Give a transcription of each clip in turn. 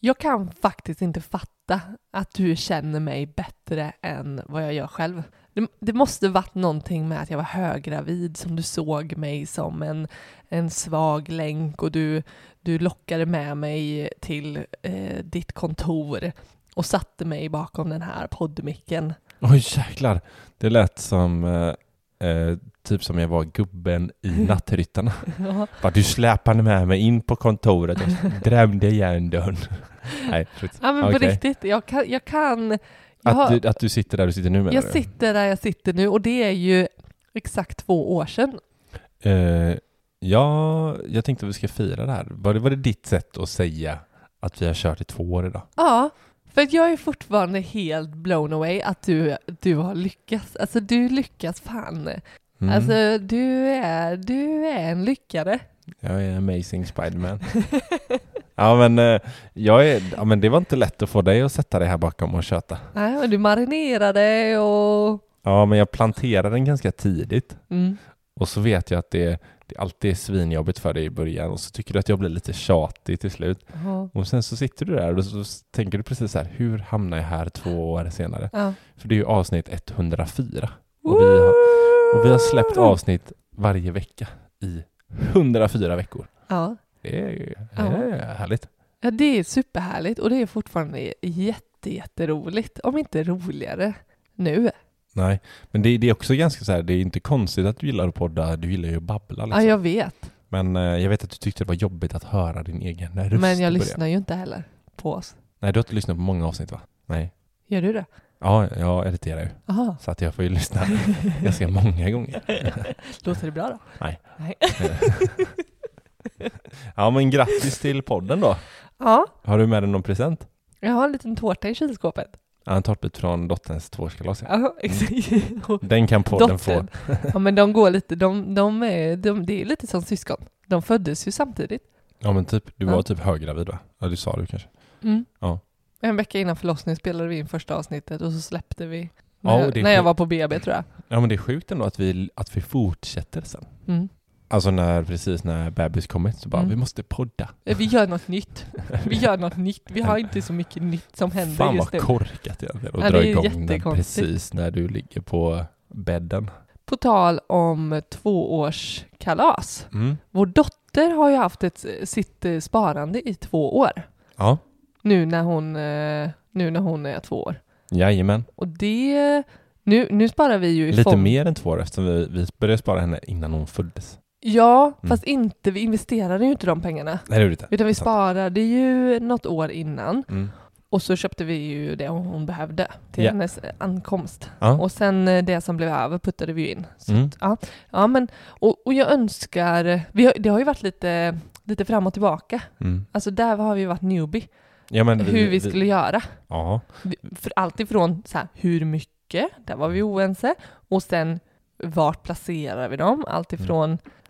Jag kan faktiskt inte fatta att du känner mig bättre än vad jag gör själv. Det, det måste varit någonting med att jag var höggravid som du såg mig som en, en svag länk och du, du lockade med mig till eh, ditt kontor och satte mig bakom den här poddmicken. Oj jäklar, det lät som eh, eh, typ som jag var gubben i Nattryttarna. Ja. Bara, du släpade med mig in på kontoret och drämde igen dörren. Nej. Ja men på Okej. riktigt, jag kan, jag kan jag, Att har- du, att du sitter där du sitter nu menar jag du? sitter där jag sitter nu och det är ju exakt två år sedan. Eh, ja, jag tänkte att vi ska fira det här. Var det, var det ditt sätt att säga att vi har kört i två år idag? Ja, för att jag är fortfarande helt blown away att du, du har lyckats. Alltså du lyckas fan. Mm. Alltså du är, du är en lyckare. Jag är amazing Spiderman. ja, men, eh, jag är, ja, men det var inte lätt att få dig att sätta dig här bakom och köta. Nej, men du marinerade och... Ja, men jag planterade den ganska tidigt. Mm. Och så vet jag att det, det alltid är svinjobbigt för dig i början och så tycker du att jag blir lite tjatig till slut. Ja. Och sen så sitter du där och så tänker du precis så här, hur hamnar jag här två år senare? Ja. För det är ju avsnitt 104. Och vi har, och vi har släppt avsnitt varje vecka i 104 veckor. Ja. Det är, Ja. är härligt. ja, det är superhärligt och det är fortfarande jätte, jätteroligt. Om inte roligare nu. Nej, men det, det är också ganska så här, det är inte konstigt att du gillar att podda, du gillar ju att babbla Ja, liksom. jag vet. Men eh, jag vet att du tyckte det var jobbigt att höra din egen röst Men jag lyssnar ju inte heller på oss. Nej, du har inte lyssnat på många avsnitt va? Nej. Gör du det? Ja, jag editerar ju. Aha. Så att jag får ju lyssna ganska många gånger. Låter det bra då? Nej. Nej. Ja, men grattis till podden då. Ja, Har du med dig någon present? jag har en liten tårta i kylskåpet. Ja, en tårtbit från dotterns tvåårskalas. Ja. Ja, exakt. Den kan podden få. Ja men de går lite, de, de är, de, det är lite som syskon. De föddes ju samtidigt. Ja, men typ, du var Ja. typ höggravid va? Ja, du sa du kanske. Mm. Ja. En vecka innan förlossningen spelade vi in första avsnittet och så släppte vi Ja, när, det är när jag var på BB tror jag. Ja, men det är sjukt ändå att vi, att vi fortsätter sen. Mm. Alltså när, precis när bebis kommit så bara, Mm. vi måste podda. Eh, Vi gör något nytt. Vi gör något nytt. Vi har inte så mycket nytt som händer Fan just vad nu. korkat egentligen att Ja, dra igång den precis när du ligger på bädden. På tal om tvåårskalas. Mm. Vår dotter har ju haft ett, sitt sparande i två år. Ja, Nu när hon, eh, nu när hon är två år. jajamän. Och det... Nu, nu sparar vi ju i Lite fond. mer än två år eftersom vi, vi började spara henne innan hon föddes. Ja, Mm. fast inte, vi investerade ju inte de pengarna. Nej, det gjorde vi inte. Utan vi sparade ju något år innan Mm. och så köpte vi ju det hon behövde till Ja. hennes eh, ankomst. Ja. Och sen eh, det som blev över puttade vi ju in. Så Mm. att, ja. ja, men och, och jag önskar, vi har, det har ju varit lite, lite fram och tillbaka. Mm. Alltså där har vi varit newbie, Ja, men hur vi skulle göra. Ja, Vi- För allt ifrån så här, hur mycket, där var vi oense, och sen vart placerar vi dem? Allt Mm.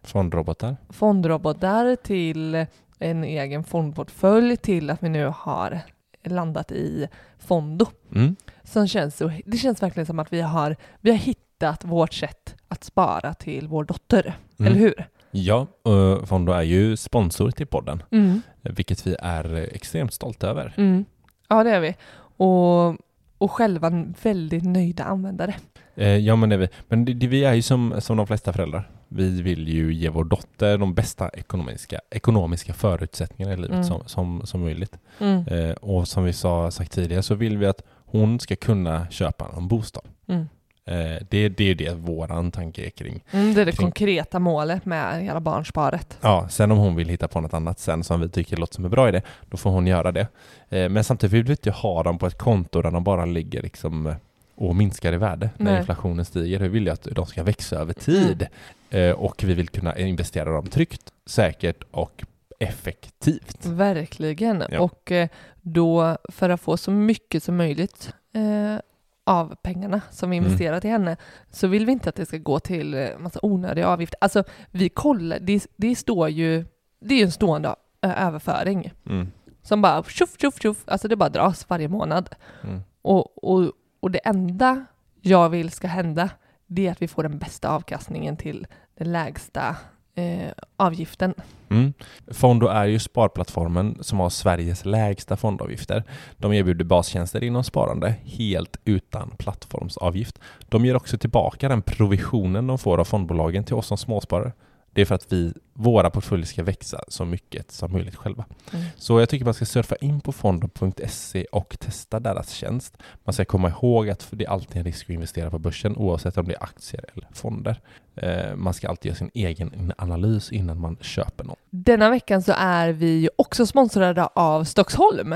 Fondrobotar. fondrobotar till en egen fondportfölj till att vi nu har landat i Fondo. Mm. Som känns så, det känns verkligen som att vi har, vi har hittat vårt sätt att spara till vår dotter. Mm. Eller hur? Ja, och Fondo är ju sponsor till podden, Mm. vilket vi är extremt stolta över. Mm. Ja, det är vi. Och, och själva väldigt nöjda användare. Eh, ja, men det är vi. Men det, det, vi är ju som, som de flesta föräldrar. Vi vill ju ge vår dotter de bästa ekonomiska, ekonomiska förutsättningarna i livet Mm. som, som, som möjligt. Mm. Eh, och som vi sa sagt tidigare så vill vi att hon ska kunna köpa en bostad. Mm. Eh, det, det är det våran tanke är kring. Mm, det är det Kring- konkreta målet med hela barnsparet. Ja, sen om hon vill hitta på något annat sen som vi tycker låter som en bra idé, då får hon göra det. Eh, men samtidigt vill vi inte ha dem på ett konto där de bara ligger liksom eh, och minskar i värde när Nej. inflationen stiger. Vi vill ju att de ska växa över tid. Eh, och vi vill kunna investera dem tryggt, säkert och effektivt. Verkligen. Ja. Och eh, då för att få så mycket som möjligt eh, av pengarna som vi Mm. investerat i henne så vill vi inte att det ska gå till massa onödiga avgifter. Alltså vi kollar, det, det står ju, det är ju en stående överföring Mm. som bara tjoff, tjoff, tjoff, alltså det bara dras varje månad. Mm. Och, och, och det enda jag vill ska hända det är att vi får den bästa avkastningen till den lägsta eh, avgiften. Mm. Fondo är ju sparplattformen som har Sveriges lägsta fondavgifter. De erbjuder bastjänster inom sparande helt utan plattformsavgift. De ger också tillbaka den provisionen de får av fondbolagen till oss som småsparare. Det är för att vi, våra portföljer ska växa så mycket som möjligt själva. Mm. Så jag tycker man ska surfa in på fondo.se och testa deras tjänst. Man ska komma ihåg att det är alltid en risk att investera på börsen oavsett om det är aktier eller fonder. Eh, Man ska alltid göra sin egen analys innan man köper något. Denna veckan så är vi också sponsrade av Stockholm.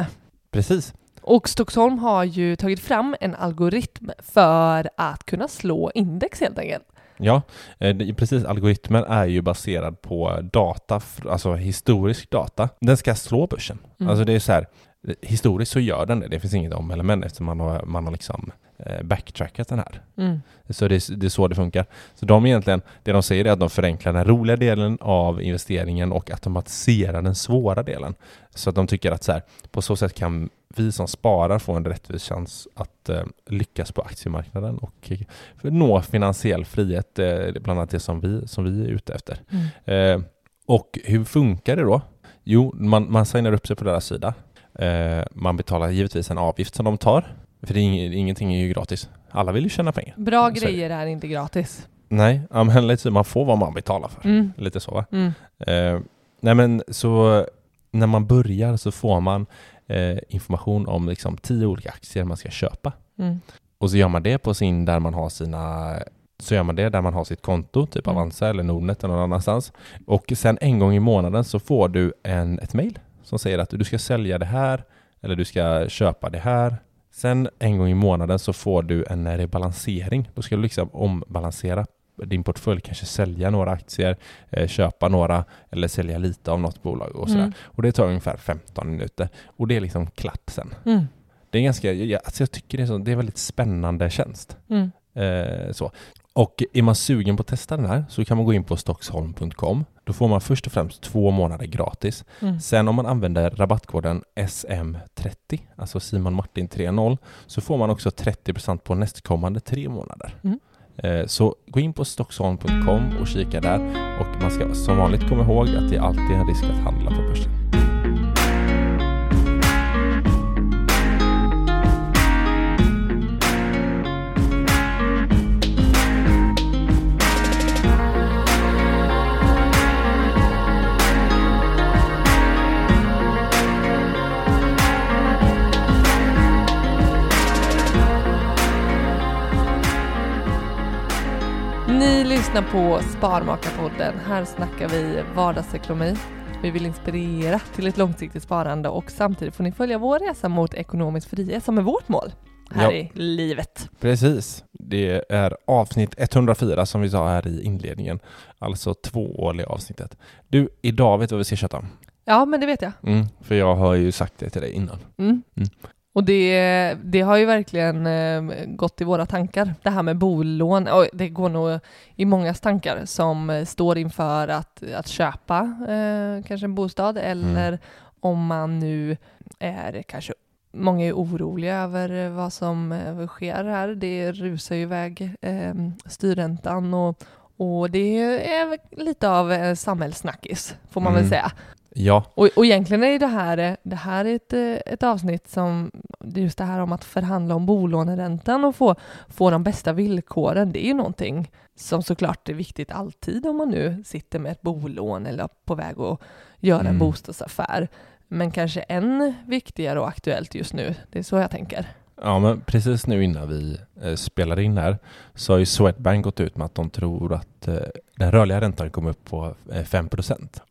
Precis. Och Stockholm har ju tagit fram en algoritm för att kunna slå index helt enkelt. Ja, eh, precis. Algoritmen är ju baserad på data, alltså historisk data. Den ska slå börsen. Mm. Alltså det är så här, eh, historiskt så gör den det. Det finns inget om eller men eftersom man har, man har liksom backtrackat den här. Mm. Så det, det är så det funkar. Så de egentligen, det de säger är att de förenklar den roliga delen av investeringen och automatiserar den svåra delen. Så att de tycker att så här, på så sätt kan vi som sparar få en rättvis chans att eh, lyckas på aktiemarknaden och eh, nå finansiell frihet, eh, bland annat det som vi, som vi är ute efter. Mm. Eh, och hur funkar det då? Jo, man, man signar upp sig på deras sida. Eh, man betalar givetvis en avgift som de tar, för det är ing, ingenting är ju gratis. Alla vill ju tjäna pengar. Bra Så grejer är inte gratis. Nej, ja, men lite så, man får vad man betalar för. Mm. Lite så va? Mm. Eh, nej men så när man börjar så får man eh, information om liksom tio olika aktier man ska köpa. Mm. Och så gör man det på sin, där man har sina så gör man det där man har sitt konto, typ Mm. Avanza eller Nordnet eller någon annanstans. Och sen en gång i månaden så får du en, ett mail som säger att du ska sälja det här eller du ska köpa det här. Sen en gång i månaden så får du en rebalansering. Då ska du liksom ombalansera din portfölj, kanske sälja några aktier, eh, köpa några eller sälja lite av något bolag och sådär. Mm. Och det tar ungefär 15 minuter. Och det är liksom klart sen. Mm. Det är ganska, jag, alltså jag tycker det är, så, det är en väldigt spännande tjänst. Mm. Eh, så. Och är man sugen på att testa den här så kan man gå in på stocksholm.com. Då får man först och främst två månader gratis. Mm. Sen om man använder rabattkoden SM30, alltså Simon Martin 30, så får man också 30% på nästkommande tre månader. Mm. Eh, Så gå in på stocksholm.com och kika där och man ska som vanligt komma ihåg att det är alltid en risk att handla på börsen. Ni lyssnar på Sparmakarpodden. Här snackar vi vardagsekonomi. Vi vill inspirera till ett långsiktigt sparande och samtidigt får ni följa vår resa mot ekonomisk frihet som är vårt mål här Ja. i livet. Precis. Det är avsnitt 104 som vi sa här i inledningen. Alltså tvååriga avsnittet. Du, idag vet du vad vi ska köta? Ja, men det vet jag. Mm, för jag har ju sagt det till dig innan. Mm. Mm. Och det, det har ju verkligen eh, gått i våra tankar, det här med bolån. Och det går nog i mångas tankar som står inför att, att köpa eh, kanske en bostad eller Mm. om man nu är kanske Många är oroliga över vad som eh, sker här. Det rusar ju iväg eh, styrräntan och, och det är väl lite av samhällssnackis, får man väl Mm. säga. Ja, Och, och egentligen är det här, det här är ett, eh, ett avsnitt som, just det här om att förhandla om bolåneräntan och få, få de bästa villkoren, det är ju någonting som såklart är viktigt alltid om man nu sitter med ett bolån eller på väg att göra en Mm. bostadsaffär. Men kanske än viktigare och aktuellt just nu, det är så jag tänker. Ja, men precis nu innan vi eh, spelar in här så har ju Swedbank gått ut med att de tror att eh, den rörliga räntan kommer upp på eh, 5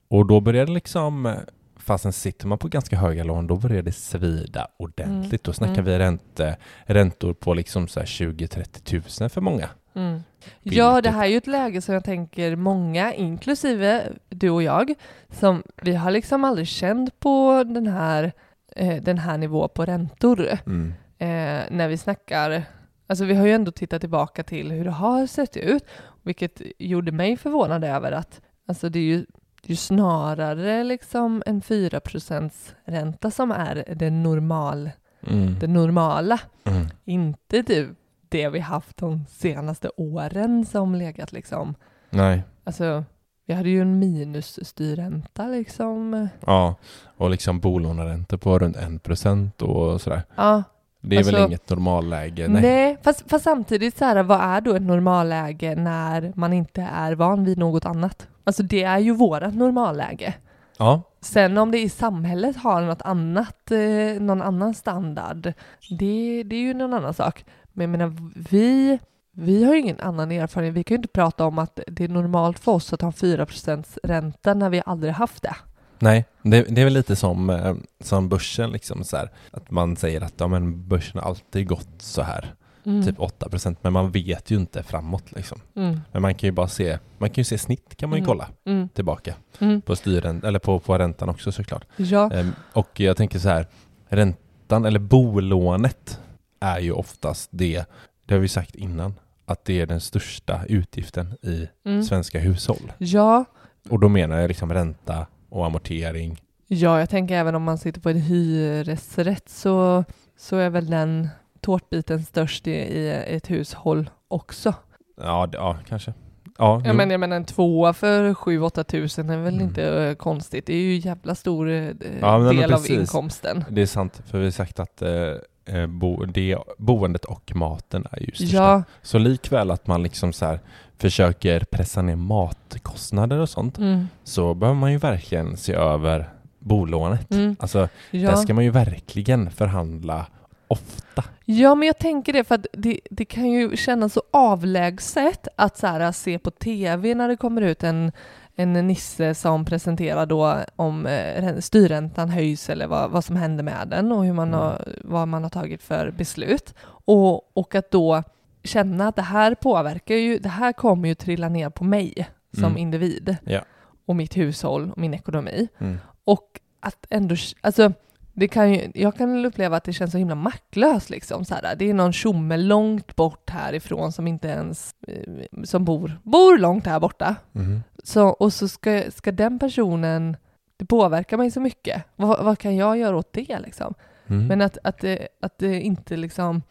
Och då börjar det liksom, fastän sitter man på ganska höga lån, då börjar det svida ordentligt. Mm. Då snackar Mm. vi ränte, räntor på liksom så här 20-30 tusen för många. Mm. Ja, det här är ju ett läge som jag tänker många, inklusive du och jag, som vi har liksom aldrig känt på den här, eh, den här nivån på räntor. Mm. eh, när vi snackar, alltså vi har ju ändå tittat tillbaka till hur det har sett ut, vilket gjorde mig förvånad över att alltså det är ju, ju snarare liksom en 4% ränta som är det, normal, Mm. det normala, Mm. inte typ det vi haft de senaste åren som legat liksom, Nej, alltså vi hade ju en minusstyrränta liksom. ja, och liksom bolåneräntor på runt 1% och sådär. Ja, Det är väl Alltså, inget normalläge? Nej, Nej. fast, fast samtidigt så här, vad är då ett normalläge när man inte är van vid något annat? Alltså det är ju vårat normalläge. Ja, Sen om det i samhället har något annat, eh, någon annan standard, det, det är ju någon annan sak. Men jag menar, vi, vi har ju ingen annan erfarenhet. Vi kan ju inte prata om att det är normalt för oss att ha 4% ränta när vi aldrig haft det. Nej, det, det är väl lite som, eh, som börsen liksom så här, att man säger att ja, men börsen har alltid gått så här, Mm. typ 8% men man vet ju inte framåt liksom. Mm. Men man kan ju bara se, man kan ju se snitt kan man ju Mm. kolla Mm. tillbaka Mm. på styren, eller på, på räntan också såklart. Ja. Ehm, och jag tänker så här, räntan eller bolånet är ju oftast det, det har vi sagt innan, att det är den största utgiften i svenska hushåll. ja, Och då menar jag liksom ränta och amortering. Ja, jag tänker även om man sitter på en hyresrätt så, så är väl den tårtbiten störst i, i ett hushåll också. Ja, det- ja kanske. Ja, Jag jo. menar, jag menar en tvåa för 7-8 tusen är väl Mm. inte eh, konstigt. Det är ju jävla stor eh, Ja, men del av precis. inkomsten. det är sant, för vi har sagt att eh, bo, det, boendet och maten är ju största. Ja, Så likväl att man liksom så här försöker pressa ner matkostnader och sånt, mm, så behöver man ju verkligen se över bolånet. mm, Alltså, där ja. ska man ju verkligen förhandla ofta. ja, men jag tänker det för att det, det kan ju kännas så avlägset att så här, se på tv när det kommer ut en en nisse som presenterar då om eh, styrräntan höjs eller vad, vad som händer med den och hur man Mm. har, vad man har tagit för beslut. Och, och att då känna att det här påverkar ju, det här kommer ju trilla ner på mig som Mm. individ Ja. och mitt hushåll och min ekonomi. Mm. Och att ändå, alltså det kan ju, jag kan uppleva att det känns så himla maktlöst liksom. Så här, det är någon tjomme långt bort härifrån som inte ens, eh, som bor, bor långt här borta. Mhm. Så, och så ska, ska den personen, det påverkar mig så mycket. Vad, vad kan jag göra åt det liksom? Mm. Men att, att, det, att det inte liksom,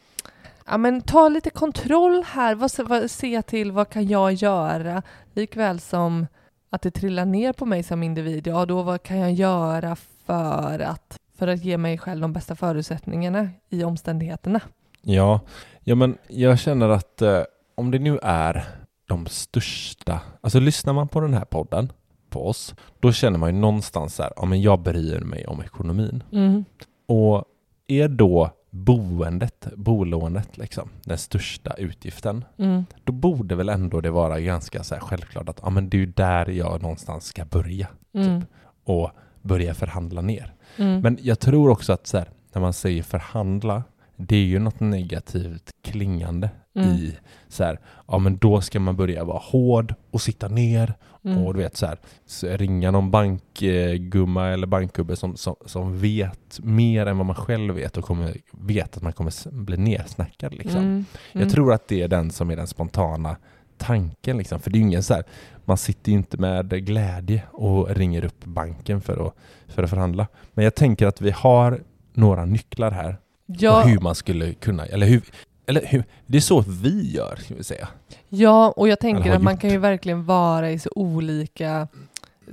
ja men ta lite kontroll här, vad, vad, se till vad kan jag göra? Likväl som att det trillar ner på mig som individ, ja då vad kan jag göra för att, för att ge mig själv de bästa förutsättningarna i omständigheterna? Ja, ja men jag känner att eh, om det nu är de största, alltså lyssnar man på den här podden, på oss, då känner man ju någonstans så här, ja men jag bryr mig om ekonomin. Mm. Och är då boendet, bolånet liksom, den största utgiften, Mm. då borde väl ändå det vara ganska så självklart att ja men det är där jag någonstans ska börja Mm. och börja förhandla ner. Mm. Men jag tror också att så här, när man säger förhandla det är ju något negativt klingande Mm. i så här, ja men då ska man börja vara hård och sitta ner Mm. och du vet så här, så ringa någon bankgumma eller bankgubbe som, som, som vet mer än vad man själv vet och kommer, vet att man kommer bli nersnackad liksom. Mm. Mm. Jag tror att det är den som är den spontana tanken liksom. För det är ingen så här, man sitter ju inte med glädje och ringer upp banken för att, för att förhandla. Men jag tänker att vi har några nycklar här Ja, hur man skulle kunna, eller hur, eller hur, det är så vi gör, ska vi säga. Ja, och jag tänker att man gjort. kan ju verkligen vara i så olika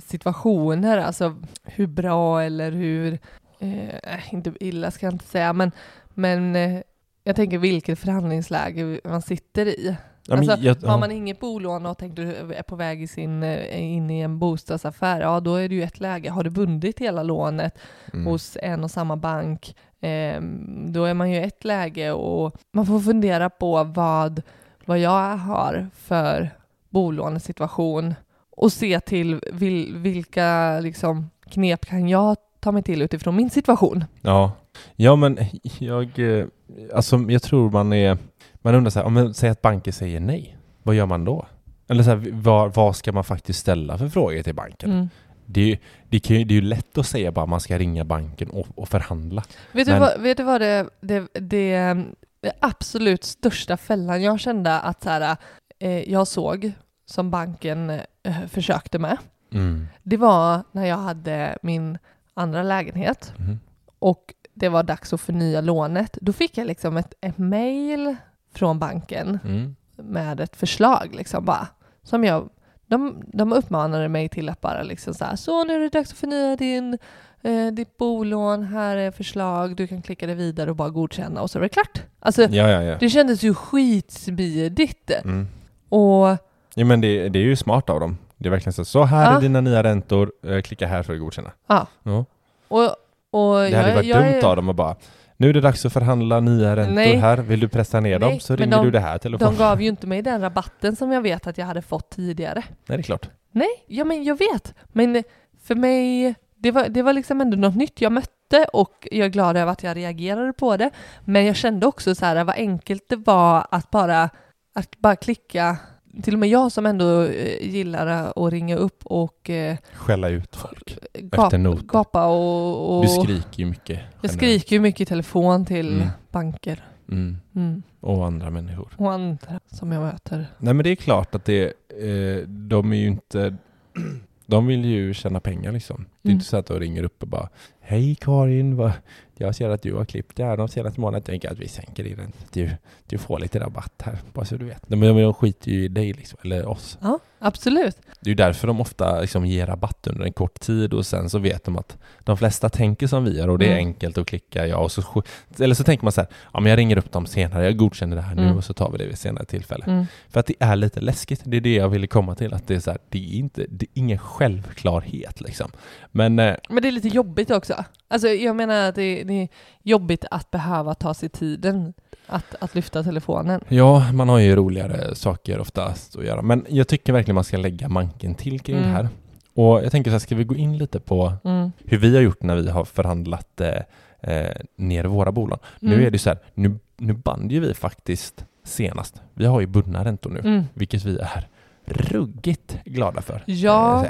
situationer, alltså hur bra eller hur, eh, inte illa ska jag inte säga, men, men eh, jag tänker vilket förhandlingsläge man sitter i. Ja, Alltså, jag, Har man inget bolån och tänkt du är på väg i sin, eh, in i en bostadsaffär, ja då är det ju ett läge. Har du bundit hela lånet Mm. hos en och samma bank, eh, då är man ju i ett läge och man får fundera på vad, vad jag har för bolånesituation och se till vil, vilka liksom, knep kan jag ta mig till utifrån min situation. Ja, ja men jag, eh, alltså jag tror man är, man undrar så här, om man säger att banken säger nej, vad gör man då? Eller så här, vad, vad ska man faktiskt ställa för frågor till banken? Mm. Det, är ju, det, kan ju, det är ju lätt att säga bara att man ska ringa banken och, och förhandla. Vet, du Men- vad, vet du vad det, det, det, det absolut största fällan jag kände att så här, eh, jag såg som banken eh, försökte med, Mm. det var när jag hade min andra lägenhet Mhm. och det var dags att förnya lånet. Då fick jag liksom ett, ett mail från banken Mm. med ett förslag liksom bara. Som jag, de, de uppmanade mig till att bara liksom så här, så nu är det dags att förnya din, eh, ditt bolån, här är förslag, du kan klicka det vidare och bara godkänna och så är det klart. Alltså Ja, ja, ja. det kändes ju skitsmidigt. Mm. Och ja men det, det är ju smart av dem. Det är verkligen så, så här Ja. är dina nya räntor, eh, klicka här för att godkänna. ja, Ja. och, och Det hade jag, varit jag dumt är- av dem att bara, nu är det dags att förhandla nya räntor Nej. här, vill du pressa ner Nej, dem så ringer de- du det här telefonen. De gav ju inte mig den rabatten som jag vet att jag hade fått tidigare. Nej, det är klart. Nej, ja men jag vet. Men för mig, det var, det var liksom ändå något nytt jag mötte och jag är glad över att jag reagerade på det. Men jag kände också så här vad enkelt det var att bara, att bara klicka. Till och med jag som ändå eh, gillar att ringa upp och eh, Skälla ut folk. gap, Efter noter. gapa och... och Du skriker ju mycket. jag generellt. skriker ju mycket i telefon till Mm. banker. Mm. Mm. Och andra människor. Och andra som jag möter. Nej men det är klart att det, eh, de är ju inte, de vill ju tjäna pengar liksom. Det är Mm. inte så att de ringer upp och bara Hej Karin, vad, jag ser att du har klippt det här de senaste månaderna. Jag tänker att vi sänker din. Du, du får lite rabatt här, bara så du vet. De, de skiter ju i dig liksom, eller oss. Ja, absolut. Det är därför de ofta liksom ger rabatt under en kort tid och sen så vet de att de flesta tänker som vi gör och det är Mm. enkelt att klicka ja och så eller så tänker man så här, ja men jag ringer upp dem senare, jag godkänner det här nu Mm. och så tar vi det vid senare tillfälle. Mm. För att det är lite läskigt, det är det jag ville komma till, att det är så här, det är inte, det är ingen självklarhet liksom. Men eh, Men det är lite jobbigt också. Alltså jag menar att det, det är jobbigt att behöva ta sig tiden att, att lyfta telefonen. ja, man har ju roligare saker oftast att göra. Men jag tycker verkligen man ska lägga manken till kring Mm. det här. Och jag tänker så här, ska vi gå in lite på Mm. hur vi har gjort när vi har förhandlat eh, eh, ner våra bolån. Nu Mm. är det så här, nu, nu band ju vi faktiskt senast. Vi har ju bundna räntor nu, Mm. vilket vi är ruggigt glada för. Ja.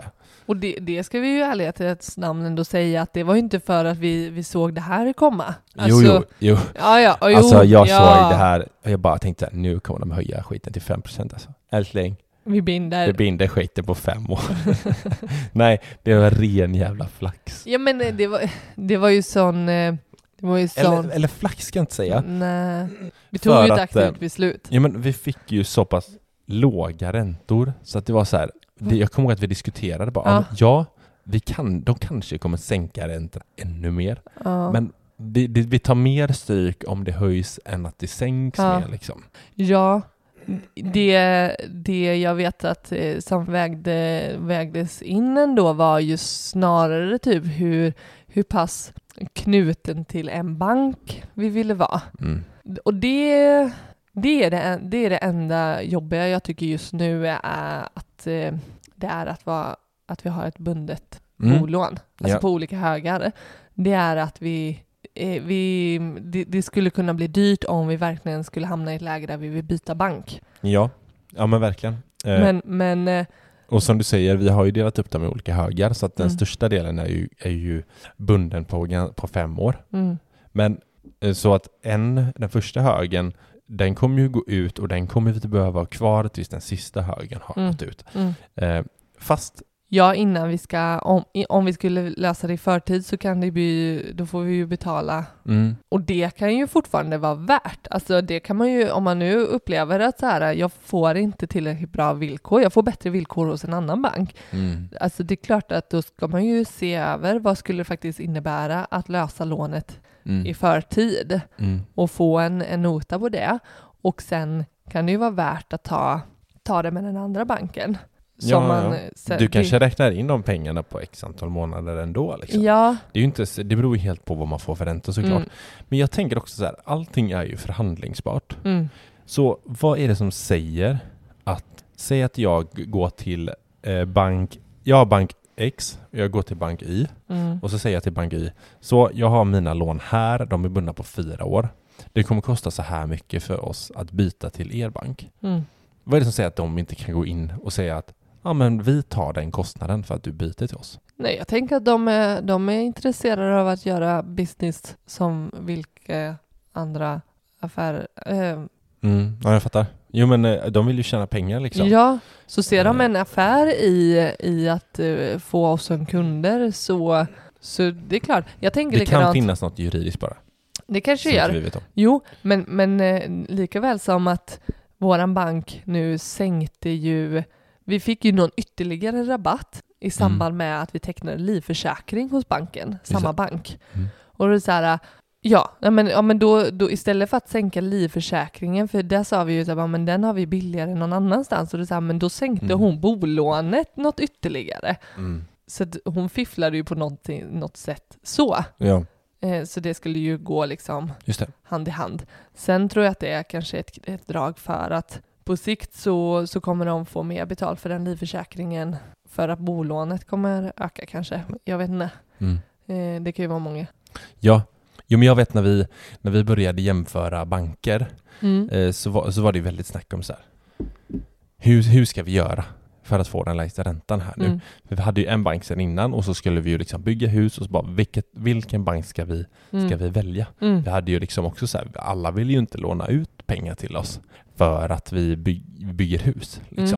Och det, det ska vi ju i ärlighetens namn ändå säga att det var ju inte för att vi, vi såg det här komma. jo, jo, jo. Ja, ja, jo, Alltså jag ja. såg det här och jag bara tänkte nu kommer de höja skiten till 5% alltså. Älskling, Vi binder. vi binder skiten på fem år. Nej, det var ren jävla flax. Ja men eh, det var, det var ju sån... eh, Det var ju sån... Eller, eller flax ska jag inte säga. Nej. Vi För tog ju ett att, aktivt eh, beslut. Ja men vi fick ju så pass låga räntor så att det var så här, det, jag kommer ihåg att vi diskuterade bara, Ja. ja, vi kan, de kanske kommer sänka räntan ännu mer, Ja. men det, det, vi tar mer stryk om det höjs än att det sänks Ja. mer liksom. Ja, det, det jag vet att eh, som vägde, vägdes in ändå var ju snarare typ hur, hur pass knuten till en bank vi ville vara. Mm. Och det, det, är det, det är det enda jobbiga jag tycker just nu är att eh, det är att, vara, att vi har ett bundet Mm. bolån, alltså Ja. på olika högar. Det är att vi eh, vi, det, det skulle kunna bli dyrt om vi verkligen skulle hamna i ett läge där vi vill byta bank. Ja, ja men verkligen. Eh, Men, men eh, Och som du säger, vi har ju delat upp dem i olika högar så att den Mm. största delen är ju, är ju bunden på, på fem år. mm, Men så att en, den första högen, den kommer ju gå ut och den kommer vi inte behöva ha kvar tills den sista högen har Mm. gått ut. mm. Eh, fast, Ja, innan vi ska, om, om vi skulle lösa det i förtid så kan det bli, då får vi ju betala mm, Och det kan ju fortfarande vara värt. Alltså det kan man ju, om man nu upplever att så här, jag får inte tillräckligt bra villkor, jag får bättre villkor hos en annan bank. mm, Alltså det är klart att då ska man ju se över vad skulle det faktiskt innebära att lösa lånet mm, i förtid mm, och få en, en nota på det. Och sen kan det ju vara värt att ta, ta det med den andra banken. Ja, man, ja. Du det- kanske räknar in de pengarna på x antal månader ändå liksom. Ja. Det, är inte, det beror ju helt på vad man får för ränta såklart. Mm, Men jag tänker också så här, allting är ju förhandlingsbart. mm, Så vad är det som säger att, säg att jag går till eh, bank, jag har bank X, jag går till bank Y mm, och så säger jag till bank Y, så jag har mina lån här, de är bundna på fyra år. Det kommer kosta så här mycket för oss att byta till er bank. mm. Vad är det som säger att de inte kan gå in och säga att ja men vi tar den kostnaden för att du byter till oss? Nej, jag tänker att de är, de är intresserade av att göra business som vilka andra affärer. Eh, Mm, ja jag fattar. Jo men eh, de vill ju tjäna pengar liksom. Ja, så ser de Eh. en affär i, i att eh, få oss som kunder så, så det är klart. Jag tänker det kan finnas något juridiskt bara. det kanske som gör. vi vet om. Jo, men, men eh, lika väl som att våran bank nu sänkte ju, vi fick ju någon ytterligare rabatt i samband med att vi tecknade livförsäkring hos banken, samma bank. Mm. Och det är så här, ja, men, ja, men då, då istället för att sänka livförsäkringen, för där sa vi ju att men den har vi billigare någon annanstans, och det så här, men då sänkte Mm. hon bolånet något ytterligare. Mm. Så hon fifflade ju på någonting, något sätt så. Ja, Eh, så det skulle ju gå liksom hand i hand. Sen tror jag att det är kanske ett, ett drag för att på sikt så, så kommer de få mer betalt för den livförsäkringen för att bolånet kommer öka kanske. Jag vet inte. Mm. Eh, det kan ju vara många. Ja, jo men jag vet när vi, när vi började jämföra banker Mm. eh, så, var, så var det väldigt snack om så här. Hur, hur ska vi göra för att få den lägsta räntan här nu? Mm. För vi hade ju en bank sedan innan och så skulle vi ju liksom bygga hus och så bara vilket, vilken bank ska vi, ska Mm. vi välja? Mm. Vi hade ju liksom också så här, alla vill ju inte låna ut pengar till oss för att vi by, bygger hus. Liksom.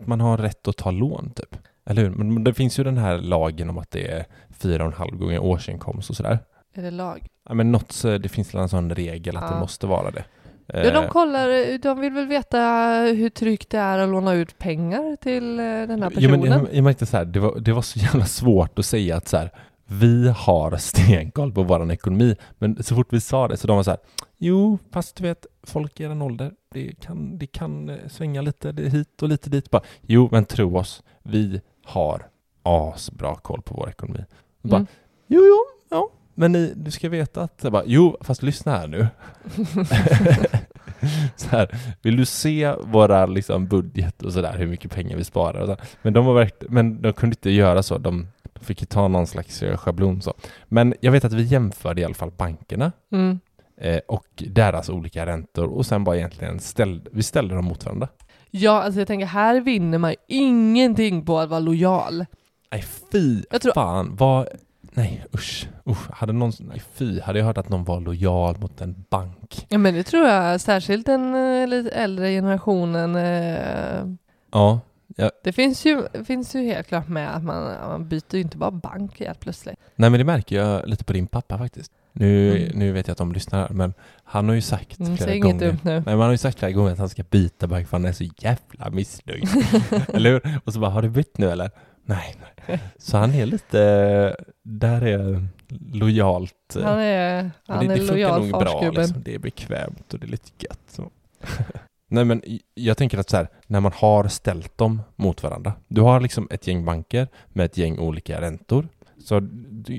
Att man har rätt att ta lån typ. Eller hur? Men det finns ju den här lagen om att det är fyra och en halv gånger årsinkomst och sådär. Är det lag? Ja, men något, det finns en sån regel att Ja. det måste vara det. Ja, de Eh, kollar, de vill väl veta hur tryggt det är att låna ut pengar till eh, den här Jo, men personen. jag, jag märkte så här, det var, det var så jävla svårt att säga att så här, vi har stenkoll på vår ekonomi. Men så fort vi sa det så de var så här, jo, fast du vet, folk i er ålder, det kan, det kan eh, svänga lite det hit och lite dit. Bara, jo, men tro oss, vi har asbra koll på vår ekonomi. Bara, Mm. jo, jo, ja, men ni, du ska veta att, bara, jo, fast lyssna här nu. så här, vill du se våra liksom, budget och sådär, hur mycket pengar vi sparar och så. Men de var verkt, men de kunde inte göra så. De, de fick ju ta någon slags schablon så. Men jag vet att vi jämförde i alla fall bankerna Mm. Eh, och deras olika räntor och sen bara egentligen ställde, vi ställde dem mot varandra. Ja, alltså jag tänker här vinner man ingenting på att vara lojal. Nej fy Jag tror- fan, vad, nej usch, usch. Hade någon, nej, fy, hade jag hört att någon var lojal mot en bank. Ja men det tror jag, särskilt den eh, lite äldre generationen. Eh, Ja, det finns ju, finns ju helt klart med att man, man byter ju inte bara bank helt plötsligt. nej men det märker jag lite på din pappa faktiskt. Nu, Mm. nu vet jag att de lyssnar, men han har ju sagt Mm, flera inget gånger dumt nu. Nej, men han har ju sagt flera gånger att han ska byta bank för han är så jävla missnöjd. eller hur? Och så bara, har du bytt nu eller? Nej, nej. Så han är lite, där är lojalt. Han är, han det, är det lojal nog bra liksom. Det är bekvämt och det är lite gött. Så. Nej men jag tänker att så här, när man har ställt dem mot varandra. Du har liksom ett gäng banker med ett gäng olika räntor. Så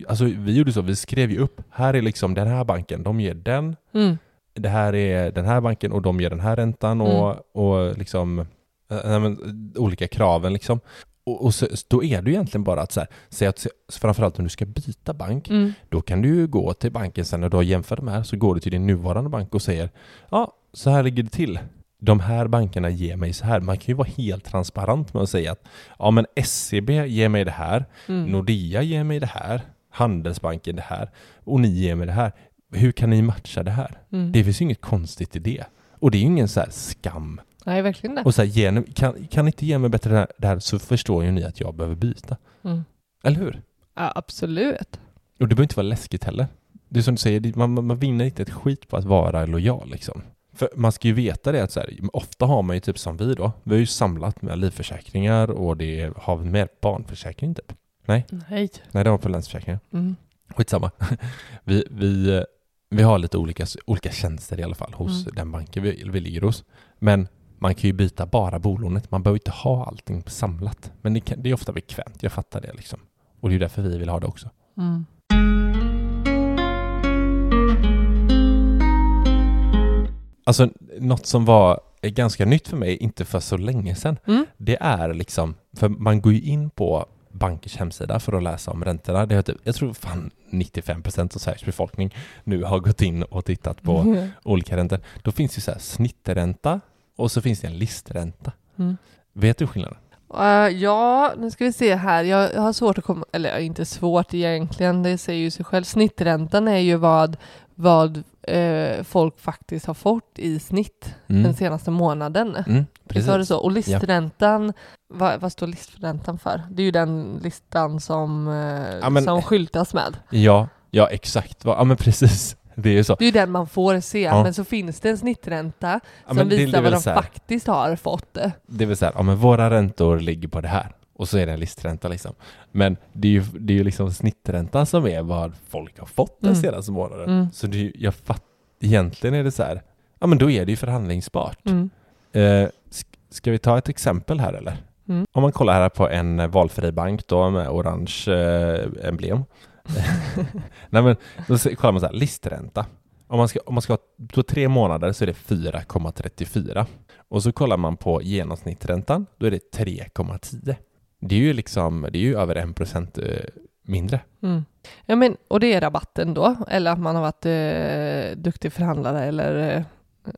alltså, vi gjorde så, vi skrev ju upp, här är liksom den här banken, de ger den, Mm. det här är den här banken och de ger den här räntan och, och liksom äh, men, olika kraven liksom. Och, och så, då är det egentligen bara att så här, säga att framförallt om du ska byta bank, Mm. då kan du ju gå till banken sen när du har jämfört de här, så går du till din nuvarande bank och säger ja, så här ligger det till. De här bankerna ger mig så här. Man kan ju vara helt transparent med att säga att ja, men SEB ger mig det här, Mm. Nordea ger mig det här, Handelsbanken det här och ni ger mig det här. Hur kan ni matcha det här? Mm. Det finns ju inget konstigt i det. Och det är ju ingen så här skam. Nej, verkligen det. Och så här, kan, kan ni inte ge mig bättre det här, det här så förstår ju ni att jag behöver byta. Mm. Eller hur? Ja, absolut. Och det behöver inte vara läskigt heller. Det är som du säger, man, man, man vinner inte ett skit på att vara lojal liksom. För man ska ju veta det att så här, ofta har man ju typ som vi då, vi har ju samlat med livförsäkringar och det har vi med barnförsäkring typ. Nej. Nej, det har på länsförsäkringar. Mm. Skitsamma. Vi, vi, vi har lite olika, olika tjänster i alla fall hos Mm. den banken vi, vi ligger hos. Men man kan ju byta bara bolånet. Man behöver inte ha allting samlat. Men det, kan, det är ofta bekvämt. Jag fattar det liksom. Och det är därför vi vill ha det också. Mm. Alltså något som var ganska nytt för mig, inte för så länge sedan, Mm. det är liksom, för man går ju in på bankers hemsida för att läsa om räntorna. Det är typ, jag tror fan 95% av Sveriges befolkning nu har gått in och tittat på Mm. olika räntor. Då finns det ju så här snittränta och så finns det en listränta. Mm. Vet du skillnaden? Eh, ja, nu ska vi se här. Jag har svårt att komma, eller inte svårt egentligen, det säger ju sig själv. Snitträntan är ju vad, vad eh, folk faktiskt har fått i snitt den senaste månaden. Mm, var det precis. så? Och listräntan, vad, vad står listräntan för? Det är ju den listan som, eh, Ja, men- som skyltas med. Ja, ja exakt. Ja men precis. Det är så. Det är ju den man får se, Ja. men så finns det en snittränta Ja, som visar vad de faktiskt har fått. det. Det är väl så här, ja men våra räntor ligger på det här. Och så är det en listränta liksom. Men det är ju, det är ju liksom snitträntan som är vad folk har fått den Mm. senaste månaden. Mm. Så det jag fatt, egentligen är det så här, ja men då är det ju förhandlingsbart. Mm. Eh, sk- ska vi ta ett exempel här eller? Mm. Om man kollar här på en eh, valfri bank då med orange eh, emblem. Nej men då kollar man så här, listränta. Om man ska, om man ska ha på tre månader så är det 4,34. Och så kollar man på genomsnittsräntan, då är det 3,10. Det är ju liksom, det är ju över en procent eh, mindre. Mm. Ja, men, och det är rabatten då, eller att man har varit eh, duktig förhandlare eller eh,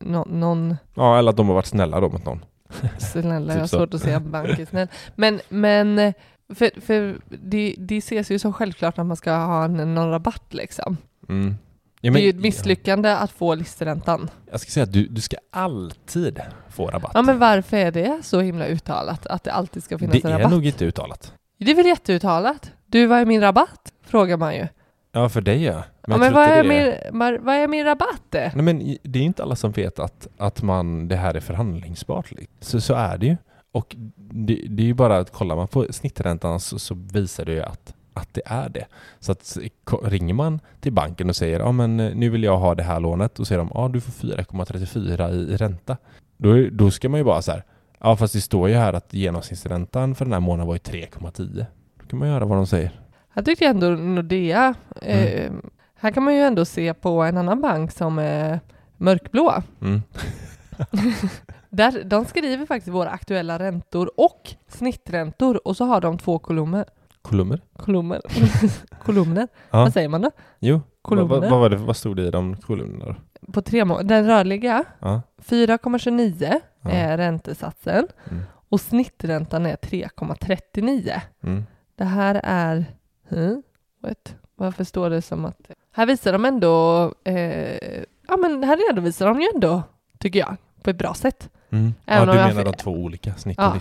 nå- någon Ja, eller att de har varit snälla då mot någon. snäll, jag har Typ svårt att säga bank är snäll. Men, men eh, för, för det, det ses ju som självklart att man ska ha en, någon rabatt liksom. Mm. Ja, det är ju ett ja, misslyckande att få listräntan. Jag ska säga att du, du ska alltid få rabatt. Ja men varför är det så himla uttalat att det alltid ska finnas det en är rabatt? nog inte uttalat. Det är väl jätteuttalat? Du, vad är min rabatt? Frågar man ju. Ja, för dig ja. Men, ja, men vad, är det min, mar- vad är min rabatt? Nej men det är inte alla som vet att, att man, det här är förhandlingsbart. Så, så är det ju. Och det, det är ju bara att kollar man på snitträntan så, så visar det ju att, att det är det. Så att ringer man till banken och säger ja men eh, nu vill jag ha det här lånet och säger de ja du får 4,34 i, i ränta. Då, då ska man ju bara så här ja fast det står ju här att genomsnittsräntan för den här månaden var ju 3,10. Då kan man göra vad de säger. Jag tyckte ändå Nordea, eh, Mm. här kan man ju ändå se på en annan bank som är mörkblå. Mm. Där, de skriver faktiskt våra aktuella räntor och snitträntor och så har de två kolumner. Kolumner? Kolumner. kolumner. Ja. Vad säger man då? Jo. Vad, Kolumner. vad, vad, var det, vad stod det i de kolumnerna då? På tre må- Den rörliga, Ja. 4,29 Ja. är räntesatsen Mm. och snitträntan är 3,39. Mm. Det här är... Hmm, what? Varför står det som att... Här visar de ändå... Eh, ja men här redovisar de ju ändå, tycker jag, på ett bra sätt. Mm. Ja, du menar de två olika snitt Ja.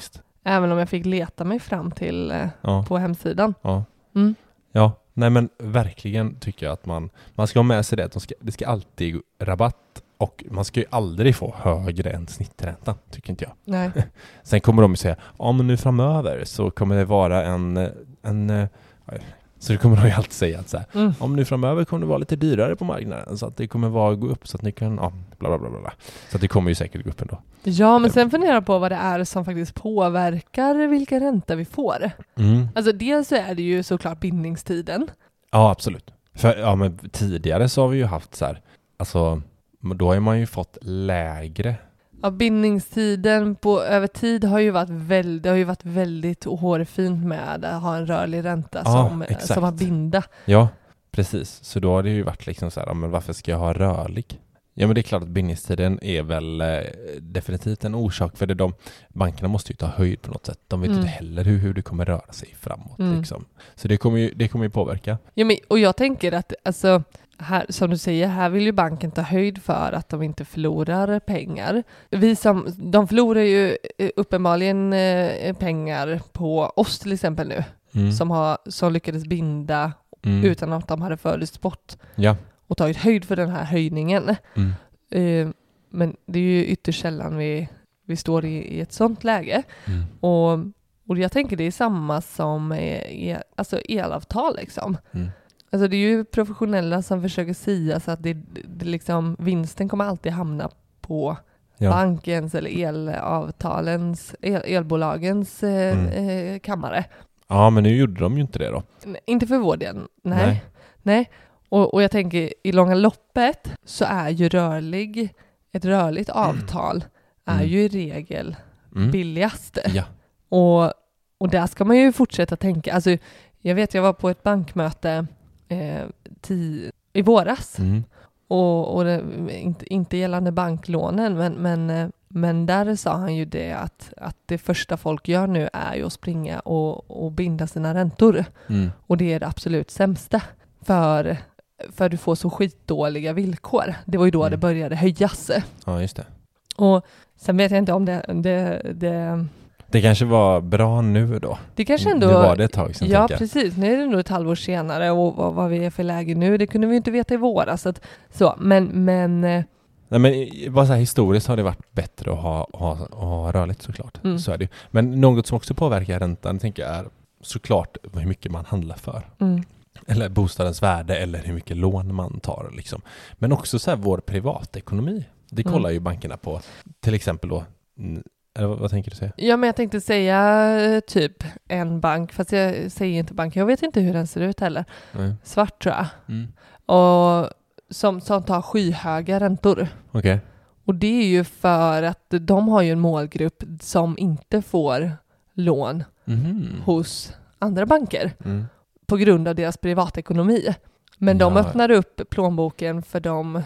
Även om jag fick leta mig fram till eh, Ja. på hemsidan. Ja. Mm. Ja, nej men verkligen tycker jag att man, man ska ha med sig det att de ska, det ska alltid rabatt och man ska ju aldrig få högre än snitträntan, tycker inte jag. Nej. Sen kommer de ju säga, ja men nu framöver så kommer det vara en, en så det kommer de ju alltid säga att så här, Mm. om nu framöver kommer det vara lite dyrare på marknaden så att det kommer vara gå upp så att ni kan, ja, bla bla bla bla. Så att det kommer ju säkert gå upp ändå. Ja, men sen funderar jag på vad det är som faktiskt påverkar vilken ränta vi får. Mm. Alltså dels så är det ju såklart bindningstiden. Ja, absolut. För ja, men tidigare så har vi ju haft så här, alltså då har man ju fått lägre Ja, bindningstiden på över tid har ju varit väldigt, det har ju varit väldigt hårfint med att ha en rörlig ränta Ja, som, exakt. som har binda. Ja, precis. Så då har det ju varit liksom så här, ja, men varför ska jag ha rörlig? Ja, men det är klart att bindningstiden är väl eh, definitivt en orsak för det. De, bankerna måste ju ta höjd på något sätt. De vet Mm. inte heller hur, hur det kommer röra sig framåt. Mm. Liksom. Så det kommer ju, det kommer ju påverka. Ja, men, och jag tänker att, alltså, här, som du säger, här vill ju banken ta höjd för att de inte förlorar pengar. Vi som, de förlorar ju eh, uppenbarligen eh, pengar på oss till exempel nu, Mm. som, har, som lyckades binda Mm. utan att de hade förutspått Ja. och tagit höjd för den här höjningen. Mm. Eh, men det är ju ytterst sällan vi, vi står i, i ett sånt läge. Mm. Och, och jag tänker det är samma som eh, el, alltså elavtal liksom. Mm. Alltså det är ju professionella som försöker sia så att det, det liksom, vinsten kommer alltid hamna på Ja. bankens eller elavtalens, el, elbolagens eh, Mm. eh, kammare. ja, men nu gjorde de ju inte det då. Nej, Inte för vår del, nej. Nej. nej. Och, och jag tänker i långa loppet så är ju rörlig, ett rörligt avtal är Mm. ju i regel Mm. billigast. Ja. Och, och där ska man ju fortsätta tänka. Alltså, jag vet, jag var på ett bankmöte eh, ti, i våras Mm. och, och det, inte, inte gällande banklånen, men, men, eh, men där sa han ju det att, att det första folk gör nu är ju att springa och, och binda sina räntor. Mm. Och det är det absolut sämsta. För, för du får så skitdåliga villkor. Det var ju då Mm. det började höjas. Ja, just det. Och sen vet jag inte om det, det, det, Det kanske var bra nu då. det kanske ändå... Nu var det ett tag sedan, Ja, precis. Nu är det nog ett halvår senare och vad, vad vi är för läge nu, det kunde vi inte veta i våras. Så, att, så men, men eh, Nej men bara så här historiskt har det varit bättre att ha, ha, ha rörligt såklart. Mm. Så är det ju. Men något som också påverkar räntan tänker jag är såklart hur mycket man handlar för. mm, Eller bostadens värde eller hur mycket lån man tar. Liksom. Men också så här vår privatekonomi. Det Mm. kollar ju bankerna på. Till exempel då, mm, eller vad, vad tänker du säga? ja, men jag tänkte säga eh, typ en bank, fast jag säger inte bank. Jag vet inte hur den ser ut heller. Nej. Svart tror jag. Mm. Och som, som tar skyhöga räntor. Okej. Och det är ju för att de har ju en målgrupp som inte får lån Mhm. hos andra banker Mm. på grund av deras privatekonomi. Men de Ja. öppnar upp plånboken för dem,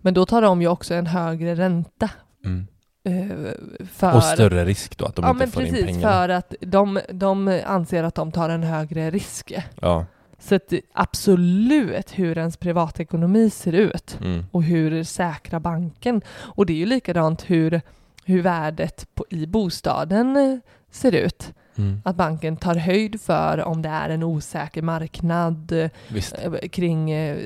men då tar de ju också en högre ränta. Mm. Eh, För, Och större risk då att de ja, inte men får in precis, pengarna. för att de, de anser att de tar en högre risk. Ja. Så att absolut hur ens privatekonomi ser ut Mm. och hur säkra banken. Och det är ju likadant hur, hur värdet på, i bostaden eh, ser ut. Mm. Att banken tar höjd för om det är en osäker marknad eh, Visst. kring, eh,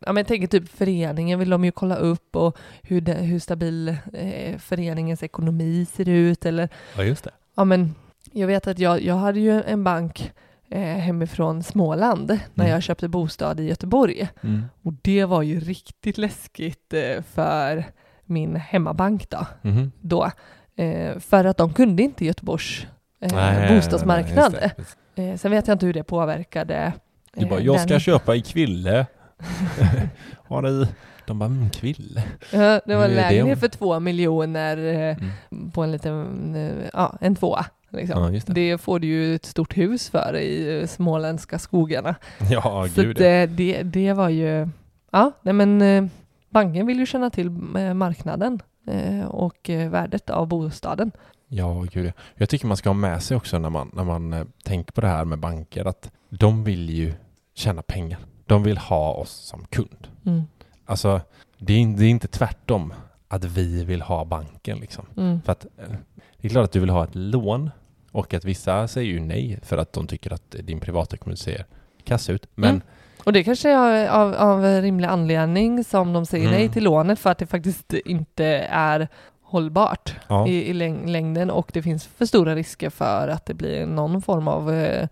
ja men jag tänker typ föreningen vill de ju kolla upp och hur, det, hur stabil eh, föreningens ekonomi ser ut eller Ja, just det. ja men jag vet att jag, jag hade ju en bank eh, hemifrån Småland när Mm. jag köpte bostad i Göteborg Mm. och det var ju riktigt läskigt eh, för min hemmabank då. Mhm. då eh, för att de kunde inte Göteborgs eh, bostadsmarknad. Nej, det. Eh, sen vet jag inte hur det påverkade. Du bara, eh, jag ska den- köpa i Kville. Har ni? De bara, mm, Kville. Ja, det var det lägenhet för två miljoner eh, Mm. på en liten, eh, ja, en tvåa. Liksom. Ja, det. det får du ju ett stort hus för i eh, småländska skogarna. Ja, Så gud. eh, det, det var ju, ja, nej men eh, banken vill ju känna till eh, marknaden eh, och eh, värdet av bostaden. Ja, gud. ja. Jag tycker man ska ha med sig också när man, när man eh, tänker på det här med banker att de vill ju tjäna pengar. De vill ha oss som kund. Mm. Alltså, det är, det är inte tvärtom att vi vill ha banken liksom. Mm. För att eh, det är klart att du vill ha ett lån och att vissa säger ju nej för att de tycker att din privatekonomi ser kass ut. Men Mm. Och det kanske är av, av rimlig anledning som de säger Mm. nej till lånet för att det faktiskt inte är hållbart ja, i, i läng- längden och det finns för stora risker för att det blir någon form av eh,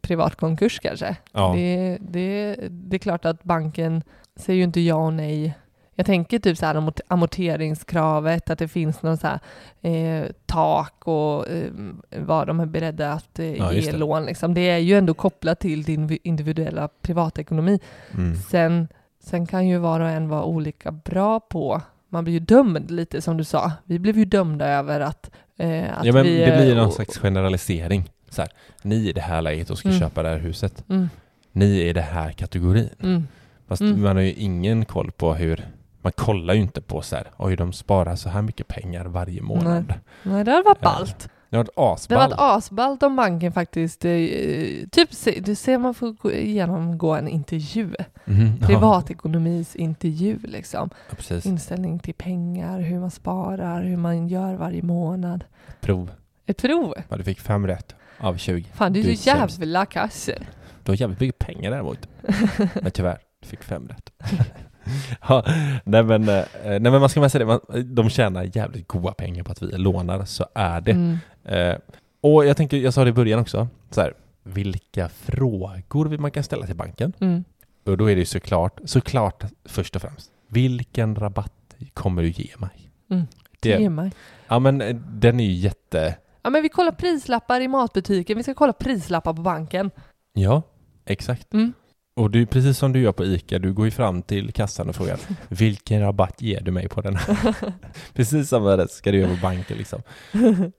privat konkurs kanske. ja, Det, det, det är klart att banken säger ju inte ja och nej. Jag tänker typ så här amort- amorteringskravet, att det finns någon så här eh, tak och eh, vad de är beredda att eh, Ja, ge det. lån. Liksom. Det är ju ändå kopplat till din vi- individuella privatekonomi. mm. Sen, sen kan ju var och en vara olika bra på man blir ju dömd lite som du sa. Vi blev ju dömda över att, eh, att ja men vi... det blir eh, någon och- slags generalisering. Så här, ni i det här läget och ska Mm. köpa det här huset. Mm, Ni är i den här kategorin. mm, Fast Mm. man har ju ingen koll på hur man kollar ju inte på så här, oj de sparar så här mycket pengar varje månad. nej, det har varit Ja. Det har varit Det har varit asballt om banken faktiskt, eh, typ du ser man får gå genomgå en intervju, Mhm, ja. privatekonomis intervju liksom. Ja. Inställning till pengar, hur man sparar, hur man gör varje månad. Prov. Ett prov. Ja, du fick fem rätt av 20. Fan, du Du är så jävla kass. Du har jävligt mycket pengar däremot. Men tyvärr, du fick fem rätt. ja, nej, men, eh, nej men man ska väl säga det, man, de tjänar jävligt goda pengar på att vi lånar, så är det. Mm. Eh, och jag tänker, jag sa det i början också, så här, vilka frågor man kan ställa till banken? Mm. Och då är det ju såklart, såklart först och främst, vilken rabatt kommer du ge mig? Mm. Det, Ge mig. ja men eh, den är ju jätte, Ja men vi kollar prislappar i matbutiken, vi ska kolla prislappar på banken. ja, exakt. Mm. Och du, precis som du gör på ICA, du går ju fram till kassan och frågar vilken rabatt ger du mig på den här? precis samma rätt ska du göra på banken liksom.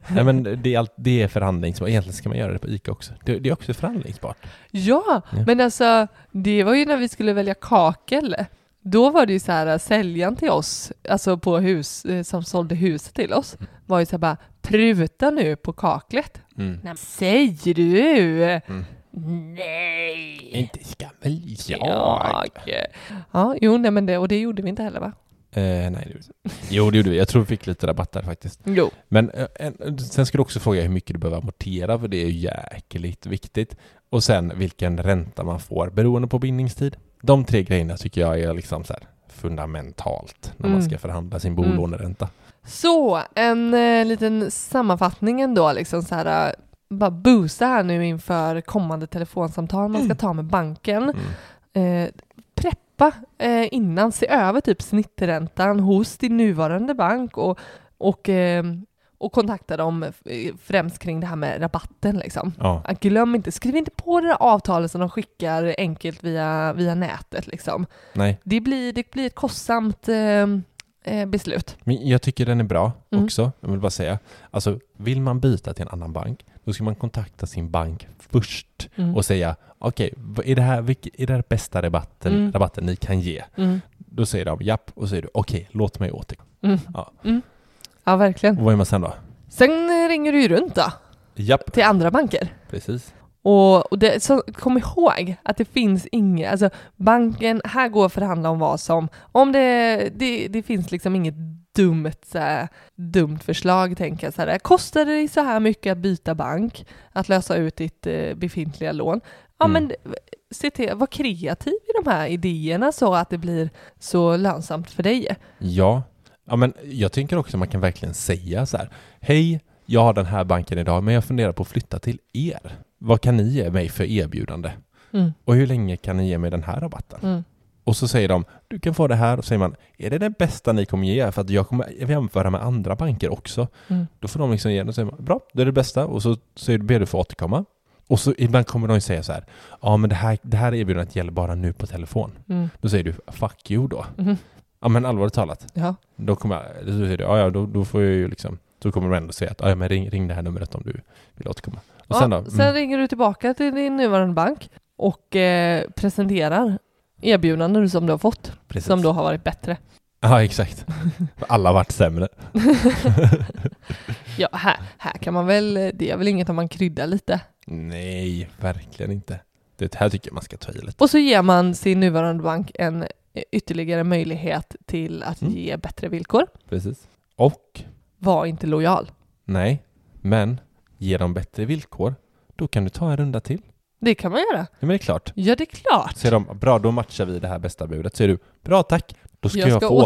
Nej men det är, allt, det är förhandlingsbart, egentligen ska man göra det på ICA också. Det, det är också förhandlingsbart. Ja, Ja. men alltså det var ju när vi skulle välja kakel. Då var det ju så här, säljaren till oss, alltså på hus, eh, som sålde huset till oss, var ju så här bara, pruta nu på kaklet. Mm. Nej, säger du? Mm. Nej! Inte ska väl jag? Jag. Ja, jo, nej men det, och det gjorde vi inte heller va? Eh, nej, det. Jo, det gjorde vi. Jag tror vi fick lite rabatt där faktiskt. Jo. Men eh, en, sen ska du också fråga hur mycket du behöver amortera, för det är ju jäkligt viktigt. Och sen vilken ränta man får beroende på bindningstid. De tre grejerna tycker jag är liksom så fundamentalt när man Mm. ska förhandla sin Mm. bolåneränta. Så, en eh, liten sammanfattning ändå, liksom så här, eh, bara boosta här nu inför kommande telefonsamtal man ska ta med banken. Mm. Eh, preppa eh, innan, se över typ snitträntan hos din nuvarande bank och, och, eh, och kontakta dem eh, främst kring det här med rabatten liksom. Ja, Att Glöm inte, skriv inte på det där avtalet som de skickar enkelt via, via nätet liksom. nej. Det blir, det blir ett kostsamt eh, eh, beslut. Men jag tycker den är bra Mm. också. Jag vill bara säga. Alltså, vill man byta till en annan bank, då ska man kontakta sin bank först Mm. och säga okej, vad är det här, är det här bästa rabatten, Mm. rabatten ni kan ge? Mm. Då säger de japp, och säger du okej, låt mig återgå. Mm. Ja. Mm. ja, verkligen. Och vad gör man sen då? Sen ringer du ju runt då, Japp, till andra banker. precis. Och, och det, så, kom ihåg att det finns inget, alltså banken, här går att förhandla om vad som, om det, det, det finns liksom inget dumt, så här, dumt förslag tänker jag så här, kostar det dig så här mycket att byta bank, att lösa ut ditt eh, befintliga lån? Ja Mm. men se till, var kreativ i de här idéerna så att det blir så lönsamt för dig. Ja. ja, men jag tänker också att man kan verkligen säga så här, hej, jag har den här banken idag, men jag funderar på att flytta till er. Vad kan ni ge mig för erbjudande? Mm. Och hur länge kan ni ge mig den här rabatten? Mm. Och så säger de, du kan få det här. Och så säger man, är det det bästa ni kommer ge? För att jag kommer jämföra med andra banker också. Mm. Då får de liksom ge, och säger man, bra, det är det bästa. Och så, så ber du få återkomma. Och så ibland kommer de säga så här, ja men det här, det här erbjudandet gäller bara nu på telefon. Mm. Då säger du, fuck you då. Mhm. Ja men allvarligt talat. Ja. Då kommer jag, då säger du, ja ja då, då får jag ju liksom, då kommer de ändå säga att, ja men ring, ring det här numret om du vill återkomma. Och ja, sen då? sen Mm, ringer du tillbaka till din nuvarande bank och eh, presenterar erbjudanden som du har fått, precis. som då har varit bättre. Ja exakt. Alla har varit sämre. Ja, här, här kan man väl, det är väl inget om man kryddar lite. Nej, verkligen inte. Det här tycker jag man ska ta i lite. Och så ger man sin nuvarande bank en ytterligare möjlighet till att Mm. ge bättre villkor. Precis. Och, Var inte lojal. nej, men ge dem bättre villkor, då kan du ta en runda till. Det kan man göra. Ja, men det är klart. Ja, det är klart. Säger de, bra då matchar vi det här bästa budet. Säger du, bra tack, då ska Jag jag, ska få återkomma.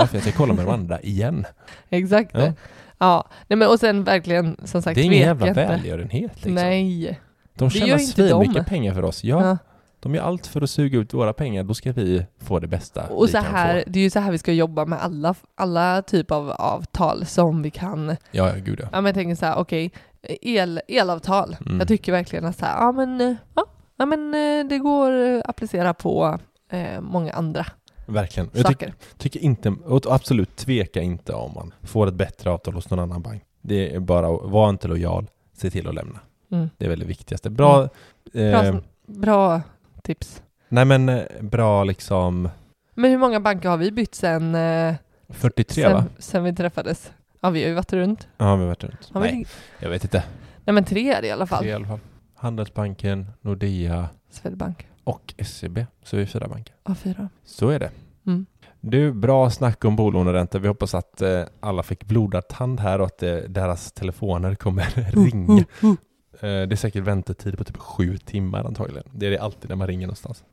återkomma. för jag ska kolla med de andra igen. Exakt. Ja. Ja. Nej, men och sen verkligen, som sagt, det är ingen jävla inte. välgörenhet liksom. Nej. De tjänar inte de. mycket pengar för oss. Ja, Ja. de gör allt för att suga ut våra pengar. Då ska vi få det bästa Och så här, det är ju så här vi ska jobba med alla, alla typer av avtal som vi kan. Ja, ja, gud ja. Ja, men jag tänker så här, okej, el, elavtal. Mm. Jag tycker verkligen att så här, ja men, eh, ja, ja, men eh, det går att applicera på eh, många andra Verkligen. Jag saker. tycker inte, och absolut tveka inte om man får ett bättre avtal hos någon annan bank. Det är bara att vara inte lojal, se till att lämna. Mm. Det är väl det viktigaste. Bra, Bra, eh, bra tips. nej men eh, bra liksom Men hur många banker har vi bytt sen, eh, 43 sen, va? sen vi träffades? Ja, vi har ju varit runt. Ja, vi har varit runt. Har vi, Nej, jag vet inte. nej men tre är det i alla fall. Tre i alla fall. Handelsbanken, Nordea Swedbank. och SEB. Så är vi fyra banker. Ja, fyra. Så är det. Mm. Du, bra snack om bolåneräntor. Vi hoppas att eh, alla fick blodad tand här och att eh, deras telefoner kommer ringa. Eh, det är säkert väntetid på typ sju timmar antagligen. Det är det alltid när man ringer någonstans.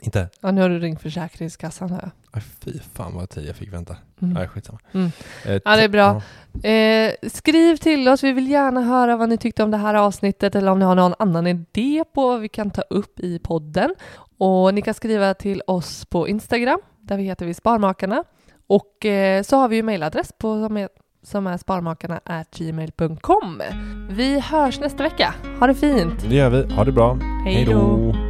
Inte? Ja, nu har du ringt Försäkringskassan här. Aj, fy fan vad tid jag fick vänta. Mm. Nej, skitsamma. Mm. Eh, Ja, det är bra. Eh, skriv till oss, vi vill gärna höra vad ni tyckte om det här avsnittet eller om ni har någon annan idé på vad vi kan ta upp i podden. Och ni kan skriva till oss på Instagram, där vi heter vi Sparmakarna. Och eh, så har vi ju mejladress på som är, som är sparmakarna@gmail.com. Vi hörs nästa vecka. Ha det fint! Det gör vi. Ha det bra. Hej då.